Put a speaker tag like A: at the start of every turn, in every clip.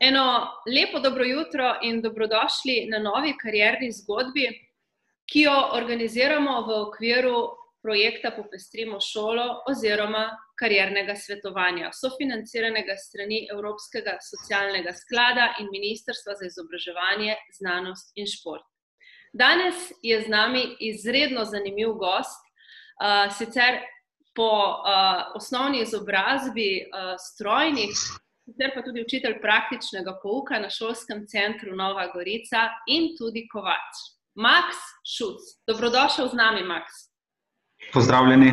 A: Eno lepo dobro jutro in dobrodošli na novi karjerni zgodbi, ki jo organiziramo v okviru projekta Popestrimo šolo oziroma kariernega svetovanja, sofinanciranega strani Evropskega socialnega sklada in Ministrstva za izobraževanje, znanost in šport. Danes je z nami izredno zanimiv gost, uh, sicer po uh, osnovni izobrazbi uh, strojnih sicer pa tudi učitelj praktičnega pouka na šolskem centru Nova Gorica in tudi kovač. Max Šuc, dobrodošel z nami, Max.
B: Pozdravljeni.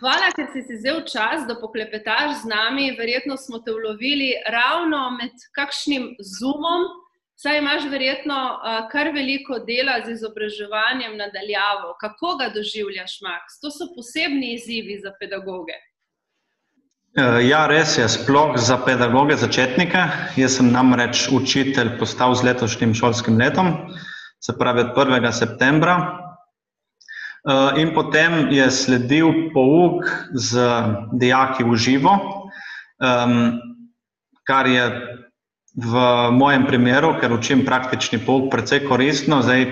A: Hvala, ker si si vzel čas, da poklepetaš z nami. Verjetno smo te ulovili ravno med kakšnim zoomom, saj imaš verjetno kar veliko dela z izobraževanjem nadaljavo. Kako ga doživljaš, Max? To so posebni izzivi za pedagoge.
B: Eh, ja, res je, sploh za pedagoge, začetnike. Jaz sem namreč učitelj postal z letošnjim šolskim letom, se pravi od 1. septembra. Eh, in potem je sledil pouk z dijaki v živo, kar je v mojem primeru, ker učim praktični pouk, precej koristno. Zdaj,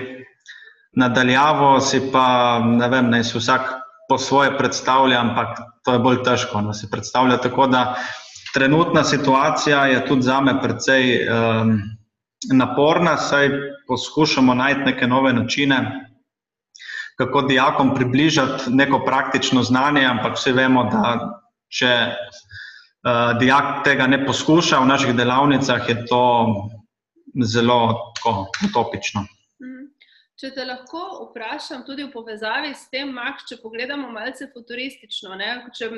B: nadaljavo si pa, ne vem, naj si vsak po svoje predstavlja, ampak to je bolj težko. Da si predstavlja tako, da trenutna situacija je tudi za me precej um, naporna, saj poskušamo najti neke nove načine, kako dijakom približati neko praktično znanje, ampak vsi vemo, da če uh, dijak tega ne poskuša v naših delavnicah, je to zelo tako utopično.
A: Če te lahko vprašam, tudi v povezavi s tem, Max, če pogledamo malce futuristično, ne? če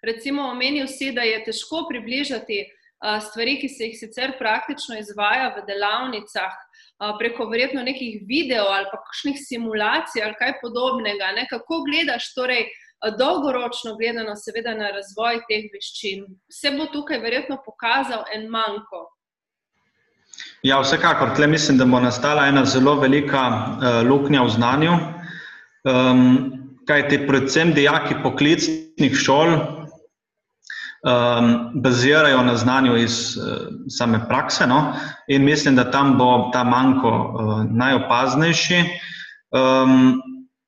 A: recimo omenil si, da je težko približati uh, stvari, ki se jih sicer praktično izvaja v delavnicah, uh, preko verjetno nekih videov ali pa kakšnih simulacij ali kaj podobnega. Ne? Kako gledaš torej? Dolgoročno gledano, seveda, na razvoj teh veščin, se bo tukaj verjetno pokazal en manjko.
B: Ja, vsekakor, tle mislim, da bo nastala ena zelo velika uh, luknja v znanju. Um, kaj ti predvsem dijaki poklicnih šol um, bazirajo na znanju iz uh, same prakse no? in mislim, da tam bo ta manjko uh, najopaznejši. Um,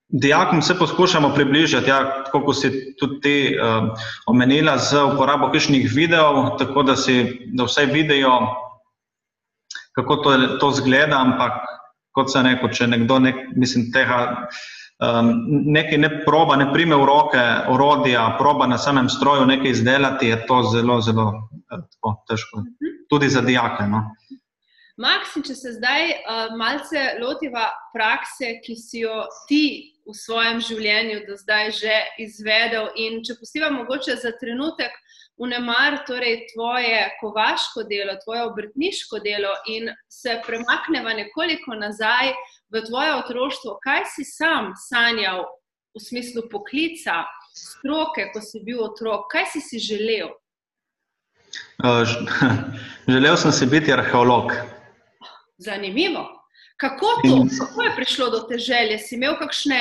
B: Dijakom se poskušamo približati, ja, tako kot si tudi ti uh, omenila, z uporabo kišnih videov, tako da, si, da vse vidijo kako to, to zgleda, ampak kot se reče, če nekdo nek, mislim, tega, um, nekaj ne proba, ne prime v roke orodja, proba na samem stroju nekaj izdelati, je to zelo, zelo eh, tako, težko. Tudi za dijake. No.
A: Maksim, če se zdaj uh, malce lotiva prakse, ki si jo ti v svojem življenju do zdaj že izvedel, in če postiva mogoče za trenutek vnemar torej tvoje kovaško delo, tvoje obrtniško delo in se premakneva nekoliko nazaj v tvoje otroštvo, kaj si sam sanjal v smislu poklica, stroke, ko si bil otrok, kaj si si želel?
B: Uh, želel sem si biti arheolog.
A: Zanimivo. Kako, to, kako je prišlo do te želje? Si imel kakšne,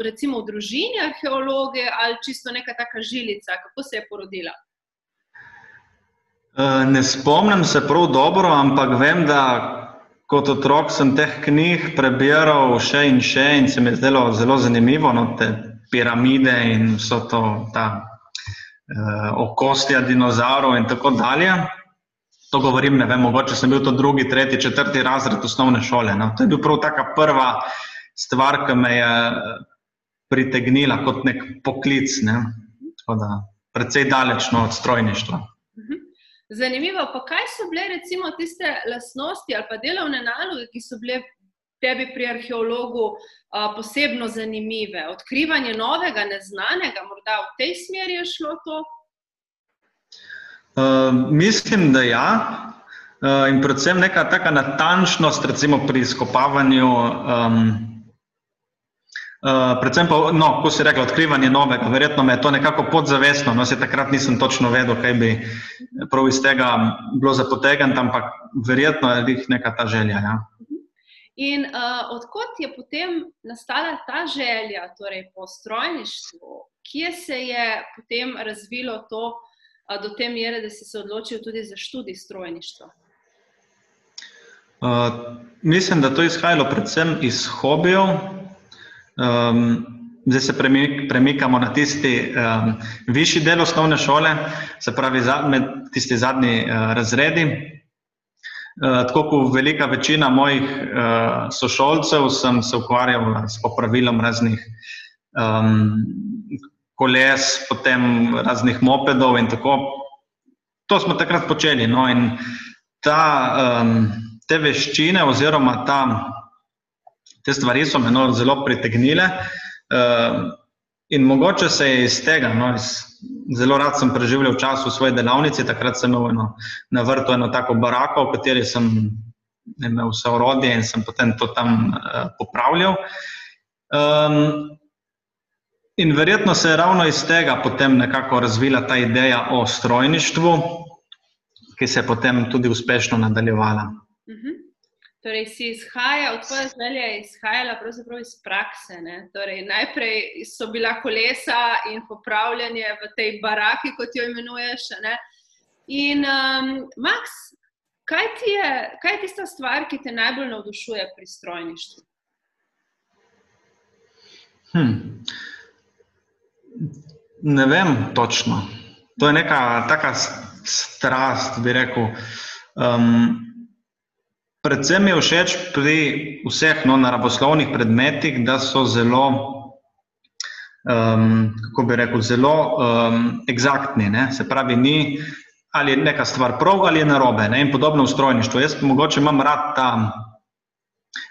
A: recimo, v družini arheologe ali čisto neka taka žilica? Kako se je porodila?
B: Eh, ne spomnim se prav dobro, ampak vem, da kot otrok sem teh knjig prebiral še in še in se mi je zdelo zelo zanimivo, no, te piramide in vso to, ta uh, okostja dinozaurov in tako dalje. To govorim, ne vem, mogoče sem bil to drugi, tretji, četrti razred osnovne šole. No. To je bil prav taka prva stvar, ki me je pritegnila kot nek poklic, ne. tako da precej daleč no, od strojništva.
A: Zanimivo, pa kaj so bile recimo tiste lastnosti ali pa delovne naloge, ki so bile tebi pri arheologu a, posebno zanimive? Odkrivanje novega, neznanega, morda v tej smeri je šlo to?
B: Uh, mislim, da ja. Uh, in predvsem neka taka natančnost, recimo pri izkopavanju. Um, Uh, predvsem pa, no, ko si rekel, odkrivanje novega, verjetno me je to nekako podzavestno, no, se takrat nisem točno vedel, kaj bi prav iz tega bilo za potegant, ampak verjetno je jih neka ta želja. Ja.
A: In uh, odkot je potem nastala ta želja, torej po strojništvu, kje se je potem razvilo to uh, do te mere, da si se odločil tudi za študij strojništva?
B: Uh, mislim, da to je izhajalo predvsem iz hobijev. Um, zdaj se premik, premikamo na tisti um, višji del osnovne šole, se pravi za, med tisti zadnji uh, razredi. Uh, tako kot velika večina mojih uh, sošolcev, sem se ukvarjal s popravilom raznih um, koles, potem raznih mopedov in tako. To smo takrat počeli. No, in ta um, te veščine, oziroma ta, te stvari so me no, zelo pritegnile. Uh, in mogoče se je iz tega, no, iz, zelo rad sem preživljal čas v svoji delavnici, takrat sem imel eno, na vrtu eno tako barako, v kateri sem imel vse orodje in sem potem to tam uh, popravljal. Um, in verjetno se je ravno iz tega potem nekako razvila ta ideja o strojništvu, ki se je potem tudi uspešno nadaljevala.
A: -huh. Torej, si izhaja, od tvoje želje je izhajala pravzaprav iz prakse. Torej, najprej so bila kolesa in popravljanje v tej baraki, kot jo imenuješ. Ne? In, um, Max, kaj, je, kaj je tista stvar, ki te najbolj navdušuje pri strojništvu?
B: Hmm. Ne vem točno. To je neka taka strast, bi rekel. Um, Predvsem je všeč pri vseh no, naravoslovnih predmetih, da so zelo, um, kako bi rekel, zelo um, eksaktni. Ne? Se pravi, ni ali je neka stvar prav ali je narobe. Ne? In podobno v strojništvu. Jaz mogoče imam rad ta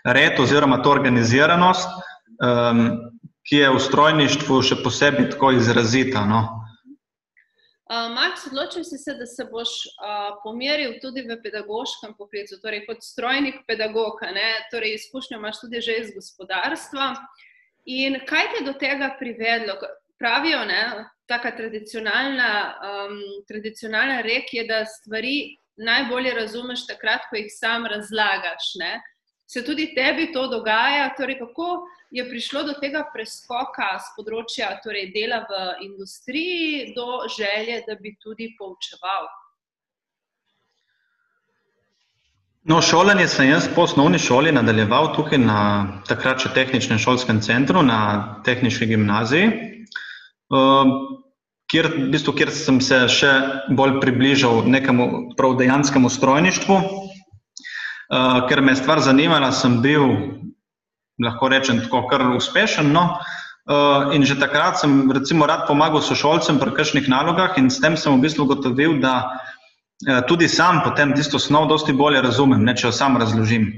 B: red oziroma to organiziranost, um, ki je v strojništvu še posebej tako izrazita. No?
A: Uh, Max, odločil si se, da se boš uh, pomeril tudi v pedagoškem poklicu, torej kot strojnik pedagoga, torej izkušnjo imaš tudi že iz gospodarstva. In kaj te do tega privedlo? Pravijo, da ta tradicionalna, um, tradicionalna rek je, da stvari najbolje razumeš takrat, ko jih sam razlagaš. Ne? Se tudi tebi to dogaja? Torej, kako je prišlo do tega preskoka z področja torej dela v industriji, do želje, da bi tudi poučeval?
B: No, šolanje sem jaz po osnovni šoli nadaljeval tukaj na takrat še tehničnem šolskem centru, na tehnični gimnaziji, um, kjer, v bistvu, kjer sem se še bolj približal nekemu prav dejanskemu strojništvu. Uh, ker me je stvar zanimala, sem bil lahko rečem, tako kar uspešen. No? Uh, in že takrat sem recimo, rad pomagal sošolcem pri kakšnih nalogah, in s tem sem v bistvu ugotovil, da uh, tudi sam potem tisto snov dosti bolje razumem, ne, če jo sam razložim.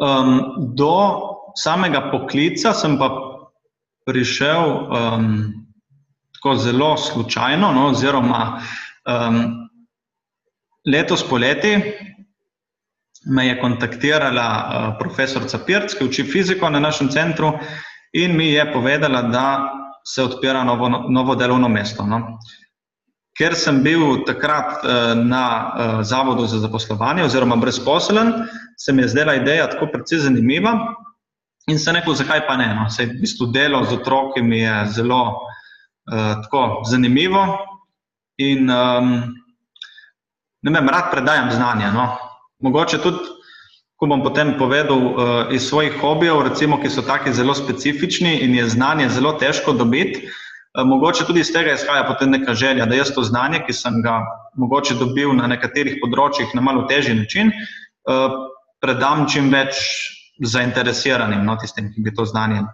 B: Um, do samega poklica sem pa prišel um, tako zelo slučajno, no, oziroma um, letos poleti, me je kontaktirala uh, profesorica Pirc, ki uči fiziko na našem centru, in mi je povedala, da se odpira novo, novo delovno mesto. No. Ker sem bil takrat uh, na uh, Zavodu za zaposlovanje, oziroma brezposelen, se mi je zdela ideja tako precej zanimiva. In se rekel, zakaj pa ne? No? Se v bistvu delo z otroki mi je zelo uh, tako zanimivo in um, ne vem, rad predajam znanje. No? Mogoče tudi, ko bom potem povedal uh, iz svojih hobijev, recimo, ki so taki zelo specifični in je znanje zelo težko dobiti, uh, mogoče tudi iz tega izhaja potem neka želja, da jaz to znanje, ki sem ga mogoče dobil na nekaterih področjih na malo težji način, uh, predam čim več zainteresiranim, no, tistim, ki bi to znanje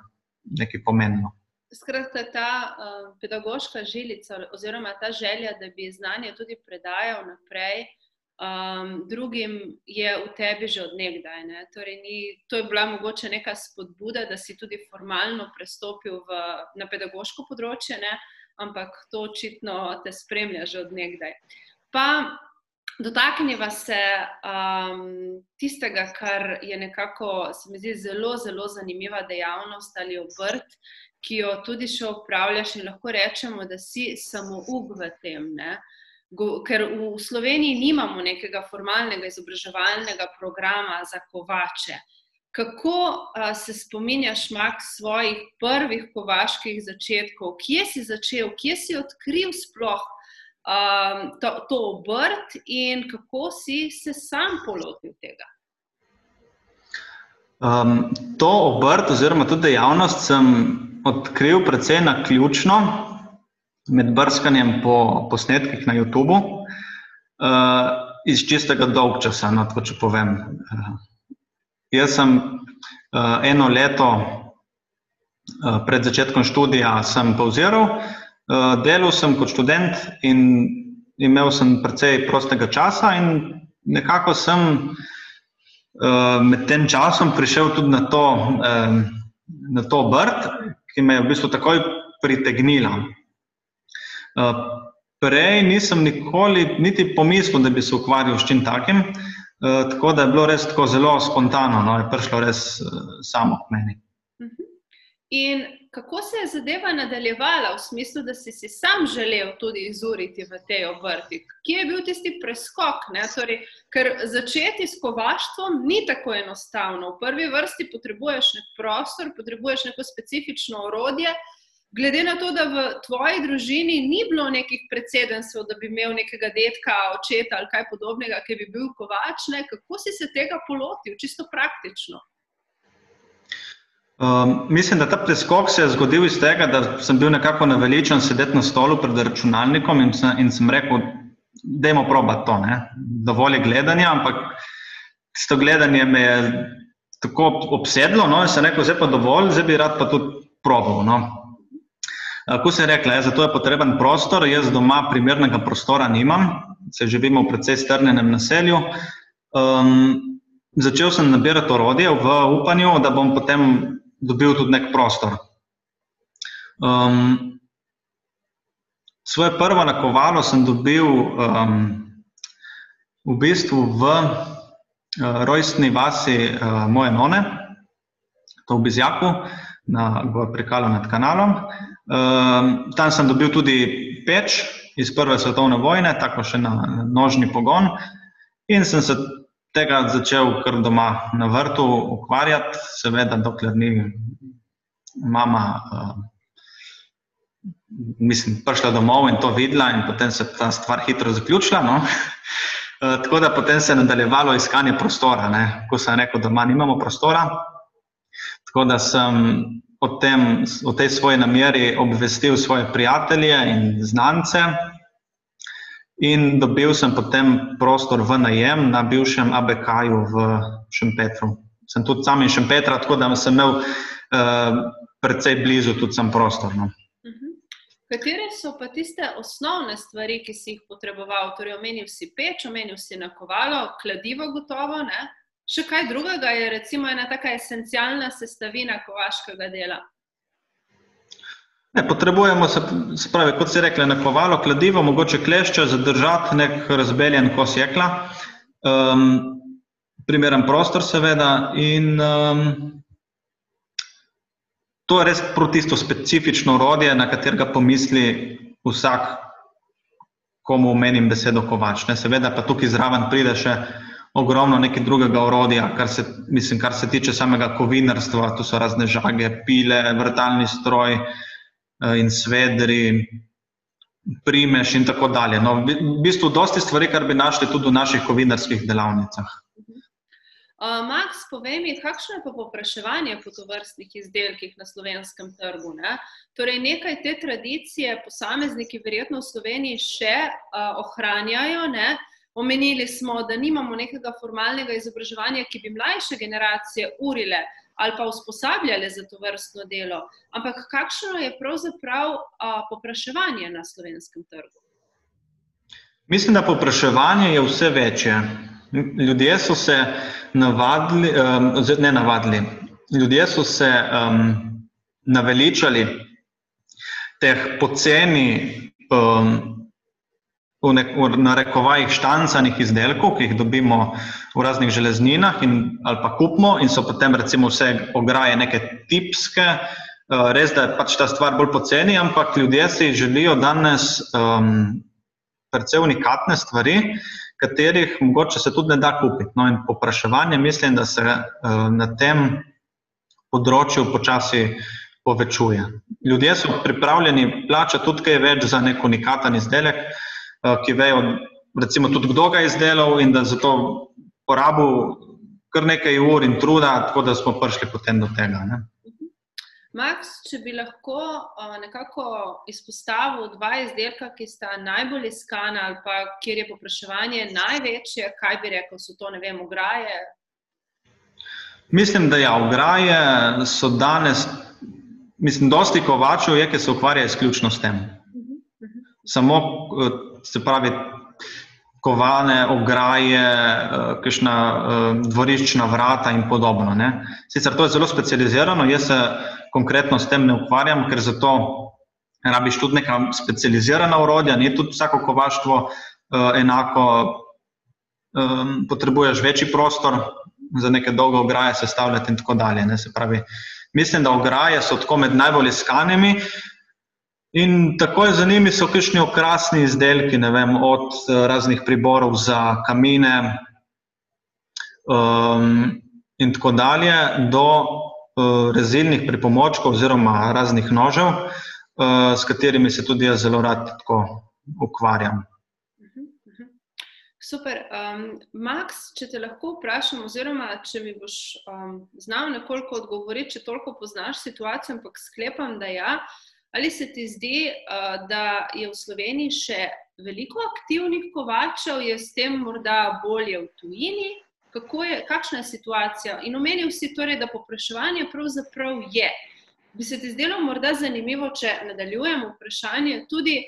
B: nekaj pomenilo.
A: Skratka, ta uh, pedagoška žilica, oziroma ta želja, da bi znanje tudi predajal naprej, uh, um, drugim je v tebi že odnegdaj. Torej, ni, to je bila mogoče neka spodbuda, da si tudi formalno prestopil v, na pedagoško področje, ne? ampak to očitno te spremlja že odnegdaj. Pa dotakneva se um, tistega, kar je nekako, se mi zdi, zelo, zelo zanimiva dejavnost ali obrt. Ki jo tudi še upravljaš, in lahko rečemo, da si samo ug v tem. Uh, ker v Sloveniji nimamo nekega formalnega izobraževalnega programa za kovače. Kako a, se spominjaš, Mak, svojih prvih kovaških začetkov, kje si začel, kje si odkril sploh um, to, to obrt in kako si se sam polotil tega?
B: Um, to obrt, oziroma tudi dejavnost, sem odkril precej na ključno med brskanjem po posnetkih na YouTubu, uh, iz čistega dolgčasa. No, če povem. Uh, jaz sem uh, eno leto uh, pred začetkom študija pauziral, uh, delal sem kot študent in imel sem precej prostega časa, in nekako sem. Eh, med tem časom prišel tudi na to, na to obrt, ki me je v bistvu takoj pritegnila. Eh, prej nisem nikoli niti pomislil, da bi se ukvarjal s čim takim, eh, tako da je bilo res tako zelo spontano, no, je prišlo res samo k meni.
A: Mhm. In kako se je zadeva nadaljevala, v smislu, da si, si sam želel tudi izuriti v tej obrti? Kje je bil tisti preskok? Torej, ker začeti s kovaštvom ni tako enostavno. V prvi vrsti potrebuješ nek prostor, potrebuješ neko specifično orodje. Glede na to, da v tvoji družini ni bilo nekih precedencev, da bi imel nekega detka, očeta ali kaj podobnega, ki bi bil kovač, ne? kako si se tega polotil, čisto praktično?
B: Um, mislim, da ta preskok se je zgodil iz tega, da sem bil nekako naveličen sedeti na stolu pred računalnikom in sem, in sem rekel, da je proba to. Ne? Dovolj je gledanja, ampak s to gledanje me je tako obsedlo, no, in sem rekel, zdaj pa dovolj, zdaj bi rad pa tudi probal. No. Ko se je rekla, ja, zato je potreben prostor, jaz doma primernega prostora nimam, se živimo v precej strnenem naselju. Um, začel sem nabirati orodje v upanju, da bom potem dobil tudi nek prostor. Um, svoje prvo nakovalo sem dobil um, v bistvu v uh, rojstni vasi uh, moje none, to v Bizjaku, na Prekalu nad kanalom. Um, tam sem dobil tudi peč iz Prve svetovne vojne, tako še na nožni pogon. In sem se tega začel kar doma na vrtu ukvarjati, seveda, dokler ni mama, uh, mislim, prišla domov in to videla, in potem se je ta stvar hitro zaključila. No? Uh, tako da potem se je nadaljevalo iskanje prostora. Ne? Ko sem rekel, da doma nimamo prostora, tako da sem o, tem, o tej svoji nameri obvestil svoje prijatelje in znance. In dobil sem potem prostor v najem na bivšem ABK-ju v Šempetru. Sem tudi sam iz Šempetra, tako da sem imel uh, precej blizu tudi sam prostor. No.
A: Mhm. Katere so pa tiste osnovne stvari, ki si jih potreboval? Torej, omenil si peč, omenil si nakovalo, kladivo, gotovo. Ne? Še kaj drugega je, recimo, ena tako esencialna sestavina kovaškega dela?
B: Ne, potrebujemo se, spravi, kot si rekli, nakovalo, kladivo, mogoče klešče, zadržati nek razbeljen kos jekla, um, primeren prostor, seveda. In, um, to je res protisto specifično orodje, na katerega pomisli vsak, komu omenim besedo kovač. Ne, seveda pa tukaj zraven pride še ogromno nekaj drugega orodja, kar se, mislim, kar se tiče samega kovinarstva, tu so razne žage, pile, vrtalni stroj. Eh, in svedri, primeš in tako dalje. No, v bistvu dosti stvari, kar bi našli tudi v naših kovinarskih delavnicah.
A: Uh, Max, povej mi, kakšno je pa popraševanje po tovrstnih izdelkih na slovenskem trgu? Ne? Torej, nekaj te tradicije posamezniki verjetno v Sloveniji še uh, ohranjajo. Ne? Omenili smo, da nimamo nekega formalnega izobraževanja, ki bi mlajše generacije urile ali pa usposabljali za to vrstno delo. Ampak kakšno je pravzaprav a, popraševanje na slovenskem trgu?
B: Mislim, da popraševanje je vse večje. Ljudje so se navadili, um, ne navadili, ljudje so se um, naveličali teh poceni um, v, nek, v narekovajih štancanih izdelkov, ki jih dobimo v raznih železninah in, ali pa kupimo in so potem recimo vse ograje neke tipske. Eh, res, da je pač ta stvar bolj poceni, ampak ljudje si želijo danes um, predvsej unikatne stvari, katerih mogoče se tudi ne da kupiti. No, in popraševanje, mislim, da se uh, na tem področju počasi povečuje. Ljudje so pripravljeni plačati tudi kaj več za nek unikaten izdelek, ki vejo, recimo, tudi kdo ga je izdelal in da za to porabil kar nekaj ur in truda, tako da smo prišli potem do tega. Ne.
A: Max, če bi lahko uh, nekako izpostavil dva izdelka, ki sta najbolj iskana, ali pa kjer je popraševanje največje, kaj bi rekel, so to, ne vem, ograje?
B: Mislim, da ja, ograje so danes, mislim, dosti kovačev je, ki se ukvarja izključno s tem. Uh -huh, uh -huh. Samo, se pravi, kovane, ograje, kakšna dvoriščna vrata in podobno. Ne. Sicer to je zelo specializirano, jaz se konkretno s tem ne ukvarjam, ker za to rabiš tudi neka specializirana urodja, ni tudi vsako kovaštvo uh, enako, potrebuješ večji prostor za neke dolge ograje sestavljati in tako dalje. Ne, pravi, mislim, da ograje so tako med najbolj iskanimi. In tako je za njimi so kakšni okrasni izdelki, vem, od uh, raznih priborov za kamine um, in tako dalje, do Eh, rezilnih pripomočkov oziroma raznih nožev, eh, s katerimi se tudi jaz zelo rad ukvarjam.
A: Mhm, mhm. Super. Um, Max, če te lahko vprašam, oziroma če mi boš um, znal nekoliko odgovoriti, če toliko poznaš situacijo, ampak sklepam, da ja. Ali se ti zdi, uh, da je v Sloveniji še veliko aktivnih kovačev, je s tem morda bolje v tujini, kako je, kakšna je situacija. In omenil si torej, da popraševanje pravzaprav je. Bi se ti zdelo morda zanimivo, če nadaljujemo vprašanje tudi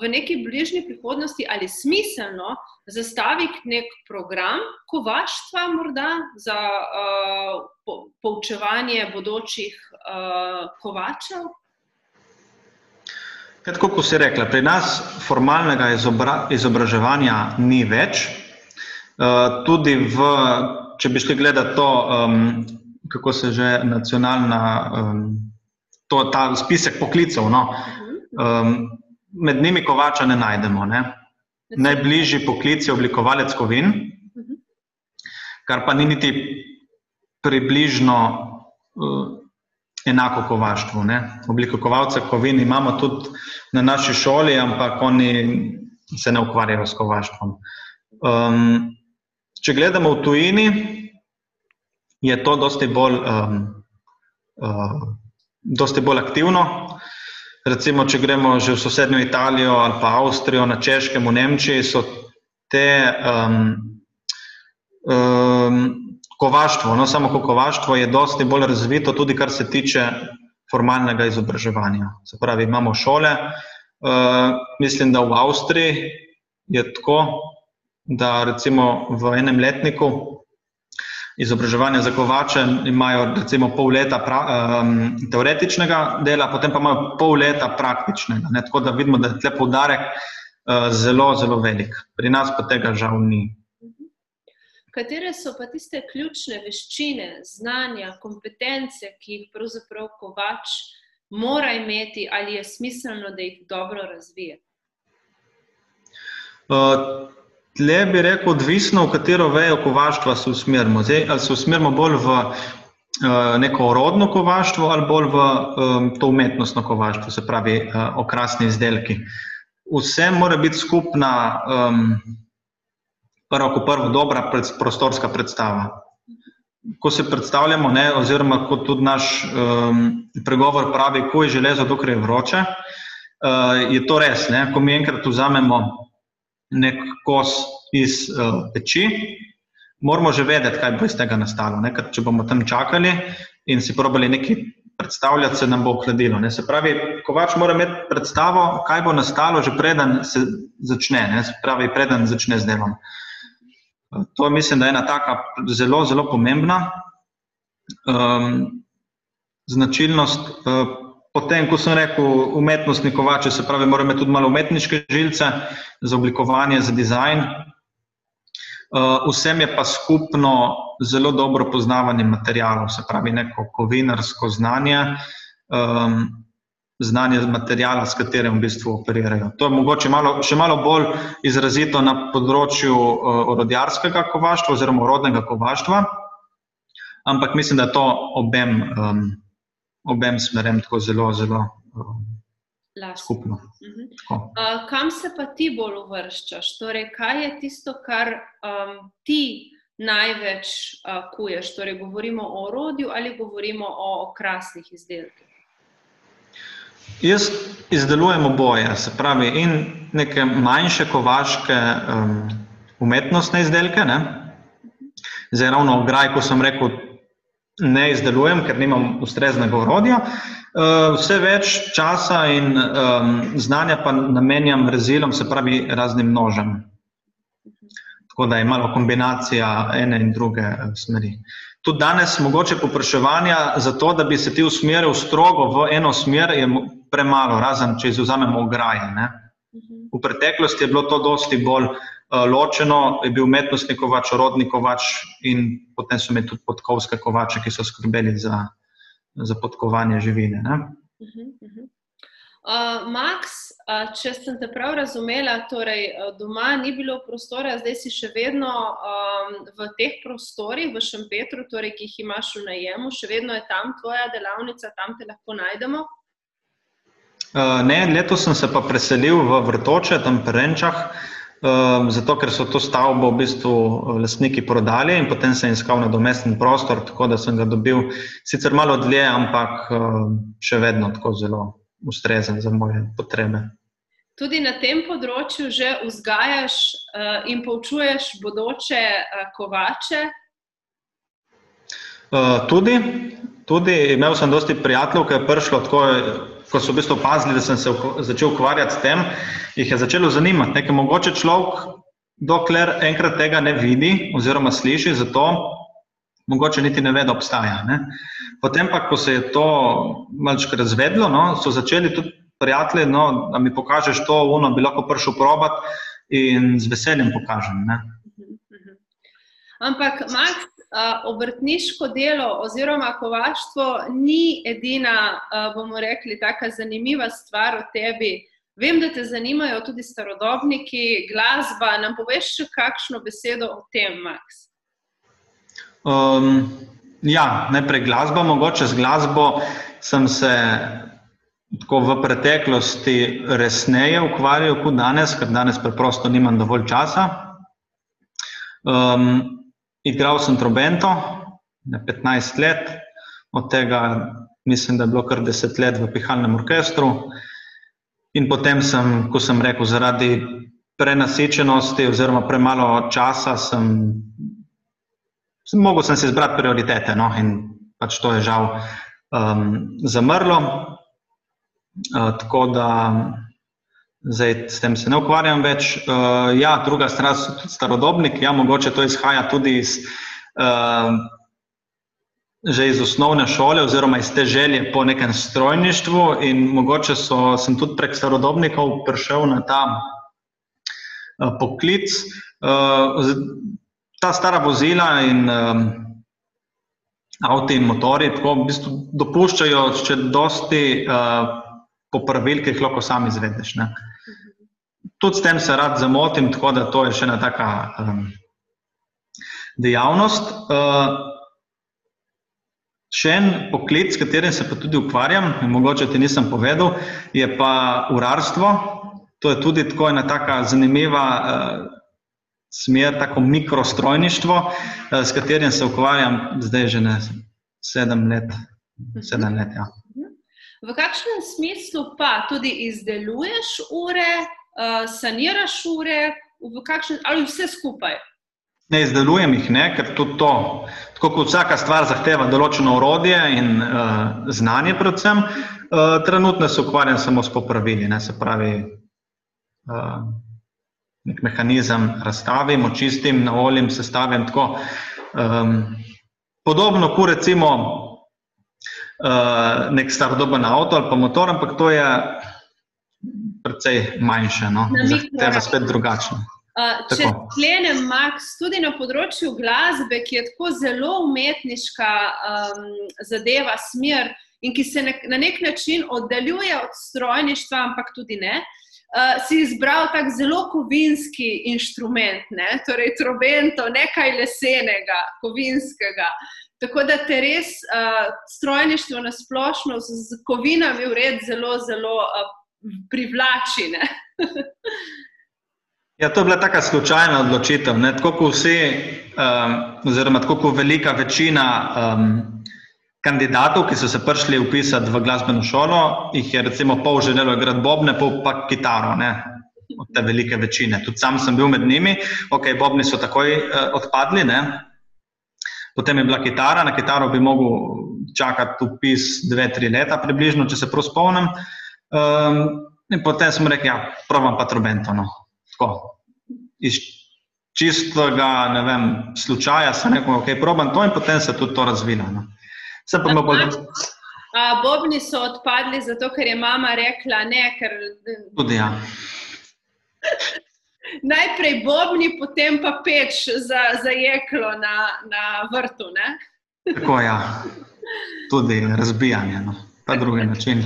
A: v neki bližnji prihodnosti ali smiselno zastaviti nek program kovaštva morda za uh, po, poučevanje bodočih uh, kovačev?
B: Kot si rekla, pri nas formalnega izobra, izobraževanja ni več, Eh, tudi v, če bi šli gledati to, um, kako se že nacionalna, um, to, ta spisek poklicev, no, um, med njimi kovača ne najdemo. Ne. Najbližji poklic je oblikovalec kovin, kar pa ni niti približno uh, enako kovaštvu. Ne. Oblikovalce kovin imamo tudi na naši šoli, ampak oni se ne ukvarjajo s kovaštvom. Um, Če gledamo v tujini, je to dosti bolj, um, uh, dosti bolj aktivno. Recimo, če gremo že v sosednjo Italijo ali pa Avstrijo, na Češkem, v Nemčiji, so te um, um, kovaštvo, no samo kovaštvo je dosti bolj razvito, tudi kar se tiče formalnega izobraževanja. Se pravi, imamo šole. Uh, mislim, da v Avstriji je tako, da recimo v enem letniku izobraževanja za kovače imajo recimo pol leta pra, um, teoretičnega dela, potem pa imajo pol leta praktičnega. Ne? Tako da vidimo, da je tle poudarek uh, zelo, zelo velik. Pri nas pa tega žal ni.
A: Katere so pa tiste ključne veščine, znanja, kompetence, ki jih pravzaprav kovač mora imeti, ali je smiselno, da jih dobro razvije?
B: Uh, Tle bi rekel, odvisno, v katero vejo kovaštva se usmerimo. Zdaj, ali se usmerimo bolj v uh, neko rodno kovaštvo ali bolj v um, to umetnostno kovaštvo, se pravi, uh, okrasni izdelki. Vse mora biti skupna, um, prvo, kot prvo, dobra pred, prostorska predstava. Ko se predstavljamo, ne, oziroma kot tudi naš um, pregovor pravi, ko je železo, dokler je vroče, uh, je to res. Ne, ko mi enkrat vzamemo nek kos iz uh, peči, moramo že vedeti, kaj bo iz tega nastalo. Ne? Ker če bomo tam čakali in si probali nekaj predstavljati, se nam bo ohladilo. Ne? Se pravi, kovač mora imeti predstavo, kaj bo nastalo, že preden se začne, ne? se pravi, preden začne z delom. To mislim, da je ena taka zelo, zelo pomembna um, značilnost. Uh, Potem, ko sem rekel, umetnostni kovač, se pravi, mora imeti tudi malo umetniške žilce za oblikovanje, za dizajn. Uh, vsem je pa skupno zelo dobro poznavanje materijalov, se pravi, neko kovinarsko znanje, um, znanje materijala, s katerim v bistvu operirajo. To je mogoče malo, še malo bolj izrazito na področju uh, orodjarskega kovaštva oziroma orodnega kovaštva, ampak mislim, da je to obem. Um, obem smerem tako zelo, zelo um, skupno.
A: Uh, kam se pa ti bolj uvrščaš? Torej, kaj je tisto, kar um, ti največ uh, kuješ? Torej, govorimo o orodju ali govorimo o okrasnih izdelkih?
B: Jaz izdelujem oboje, se pravi, in neke manjše kovaške um, umetnostne izdelke. Ne? Zdaj, ravno ograj, ko sem rekel, ne izdelujem, ker nimam ustreznega orodja. Uh, vse več časa in um, znanja pa namenjam rezilom, se pravi, raznim nožem. Tako da je malo kombinacija ene in druge uh, smeri. Tudi danes mogoče popraševanja za to, da bi se ti usmeril strogo v eno smer, je premalo, razen če izuzamemo ograje. Ne? V preteklosti je bilo to dosti bolj uh, ločeno, je bil umetnostni kovač, rodni kovač in potem so imeli tudi podkovske kovače, ki so skrbeli za, za podkovanje živine. Uh -huh,
A: uh Max, uh, če sem te prav razumela, torej uh, doma ni bilo prostora, zdaj si še vedno um, v teh prostorih, v Šempetru, torej, ki jih imaš v najemu, še vedno je tam tvoja delavnica, tam te lahko najdemo?
B: Uh, ne, letos sem se pa preselil v Vrtoče, tam pri Renčah. Uh, Um, zato, ker so to stavbo v bistvu eh, lastniki prodali in potem sem iskal nadomesten prostor, tako da sem ga dobil sicer malo dlje, ampak um, še vedno tako zelo ustrezen za moje potrebe.
A: Tudi na tem področju že vzgajaš uh, in poučuješ bodoče uh, kovače?
B: Uh, tudi, tudi imel sem dosti prijateljev, ki je prišlo tako ko so v bistvu opazili, da sem se začel ukvarjati s tem, jih je začelo zanimati. Nekaj mogoče človek, dokler enkrat tega ne vidi oziroma sliši, zato mogoče niti ne ve, da obstaja. Ne? Potem pa, ko se je to malček razvedlo, no, so začeli tudi prijatelji, no, da mi pokažeš to, uno bi lahko prišel probat in z veseljem pokažem. Ne?
A: Ampak, Max, obrtniško delo oziroma kovaštvo ni edina, bomo rekli, tako zanimiva stvar o tebi. Vem, da te zanimajo tudi starodobniki, glasba. Nam poveš še kakšno besedo o tem, Max?
B: Um, ja, najprej glasba. Mogoče z glasbo sem se v preteklosti resneje ukvarjal kot danes, ker danes preprosto nimam dovolj časa. Um, Igral sem trobento, 15 let, od tega mislim, da je bilo kar 10 let v pihalnem orkestru. In potem sem, ko sem rekel, zaradi prenasičenosti oziroma premalo časa, sem, sem mogel sem si izbrati prioritete no? in pač to je žal um, zamrlo. Uh, tako da Zdaj, s tem se ne ukvarjam več. Uh, ja, druga stran so tudi starodobniki. Ja, mogoče to izhaja tudi iz, uh, iz osnovne šole, oziroma iz te želje po nekem strojništvu. In mogoče so, sem tudi prek starodobnikov prišel na ta uh, poklic. Ta stara vozila in um, avtomobili in motori tako v bistvu dopuščajo še dosti. Uh, Po pravilih, ki jih lahko sam izvedeš. Ne. Tudi s tem se rad zamotim, tako da to je še ena taka um, dejavnost. Uh, še en poklic, s katerim se pa tudi ukvarjam, mogoče ti nisem povedal, je pa urarstvo. To je tudi tako ena taka zanimiva uh, smer, tako mikrostrojništvo, uh, s katerim se ukvarjam zdaj že ne sedem let. Sedem let ja.
A: V kakšnem smislu pa tudi izdeluješ ure, uh, saniraš ure, kakšen, ali vse skupaj?
B: Ne izdelujem jih, ne, ker tudi to, tako kot vsaka stvar, zahteva določeno urodje in uh, znanje, predvsem. Uh, trenutno se ukvarjam samo s popravili, ne, se pravi, uh, nek mehanizem razstavim, očistim, naolim, sestavim tako. Um, podobno, kot recimo uh, nek starodoben avto ali pa motor, ampak to je precej manjše, no? zahteva spet drugačno.
A: Uh, če sklenem, Max, tudi na področju glasbe, ki je tako zelo umetniška um, zadeva, smer in ki se ne, na nek način oddaljuje od strojništva, ampak tudi ne, uh, si izbral tak zelo kovinski inštrument, ne? torej trobento, nekaj lesenega, kovinskega. Tako da te res uh, strojništvo na splošno z, z kovinami ured zelo, zelo uh, privlači.
B: ja, to je bila taka slučajna odločitev. Ne? Tako kot vsi, um, oziroma tako kot velika večina um, kandidatov, ki so se prišli upisati v glasbeno šolo, jih je recimo pol želelo igrati bobne, pol pa kitaro. Ne? Od te velike večine. Tudi sam sem bil med njimi, ok, bobni so takoj uh, odpadli. Ne? Potem je bila kitara, na kitaro bi mogel čakati upis dve, tri leta, približno, če se prav spomnim. Um, in potem smo rekli, ja, provam pa trobento. No. Iz čistega, ne vem, slučaja sem rekel, ok, provam to in potem se tudi to razvilo. No. Se pa bolj.
A: Bobni so odpadli zato, ker je mama rekla ne. Ker...
B: Tudi ja.
A: Najprej bobni, potem pa peč za, za jeklo na, na vrtu. Ne?
B: Tako je, ja. tudi razbijanje, no. pa drugi način.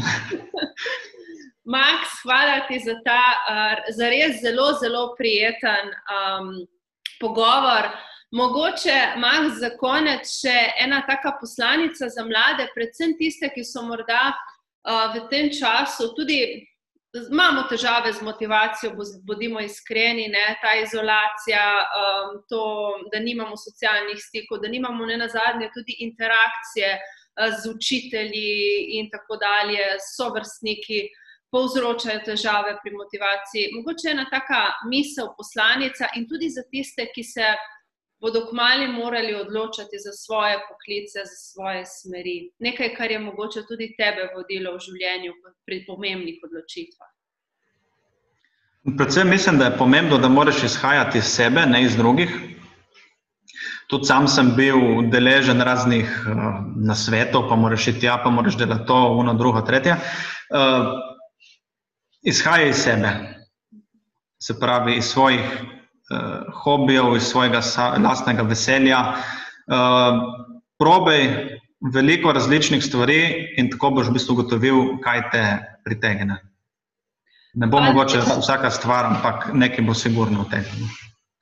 A: Max, hvala ti za ta uh, za res zelo, zelo prijeten um, pogovor. Mogoče, Max, za konec še ena taka poslanica za mlade, predvsem tiste, ki so morda uh, v tem času tudi imamo težave z motivacijo, bodimo iskreni, ne, ta izolacija, um, to, da nimamo socialnih stikov, da nimamo ne na zadnje tudi interakcije uh, z učitelji in tako dalje, so vrstniki. Povzročajo težave pri motivaciji. Mogoče ena taka misel, poslanica, in tudi za tiste, ki se bodo kmali morali odločati za svoje poklice, za svoje smeri. Nekaj, kar je mogoče tudi tebe vodilo v življenju pri pomembnih odločitvah.
B: Predvsem mislim, da je pomembno, da moraš izhajati iz sebe, ne iz drugih. Tudi sam sem bil deležen raznih uh, nasvetov, pa moraš iti tja, pa moraš delati to, uno, drugo, tretje. Uh, izhajaj iz sebe, se pravi iz svojih uh, hobijev, iz svojega lastnega veselja. Uh, probej veliko različnih stvari in tako boš v bistvu ugotovil, kaj te pritegne. Ne bo mogoče vsaka stvar, ampak nekaj bo sigurno v tem.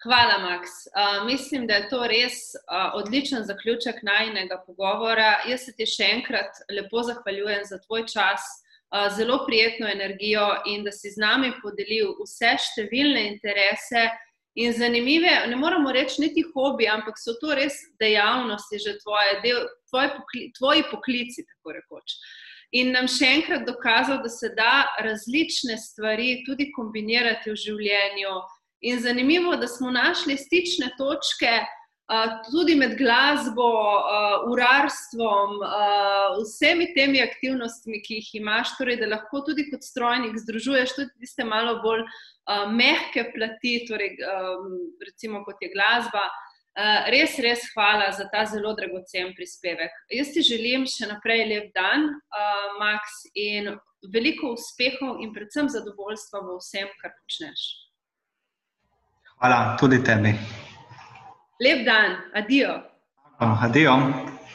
A: Hvala, Max. Uh, mislim, da je to res uh, odličen zaključek najnega pogovora. Jaz se ti še enkrat lepo zahvaljujem za tvoj čas, uh, zelo prijetno energijo in da si z nami podelil vse številne interese, in zanimive, ne moramo reči niti hobi, ampak so to res dejavnosti, že tvoje, del, tvoje pokli, tvoji poklici, tako rekoč. In nam še enkrat dokazal, da se da različne stvari tudi kombinirati v življenju. In zanimivo, da smo našli stične točke tudi med glasbo, uh, urarstvom, uh, vsemi temi aktivnostmi, ki jih imaš, torej da lahko tudi kot strojnik združuješ tudi tiste malo bolj mehke plati, torej, um, recimo kot je glasba. Res, res hvala za ta zelo dragocen prispevek. Jaz ti želim še naprej lep dan, Max, in veliko uspehov, in predvsem zadovoljstva v vsem, kar počneš.
B: Hvala tudi tebi.
A: Lep dan, adijo.
B: Adijo.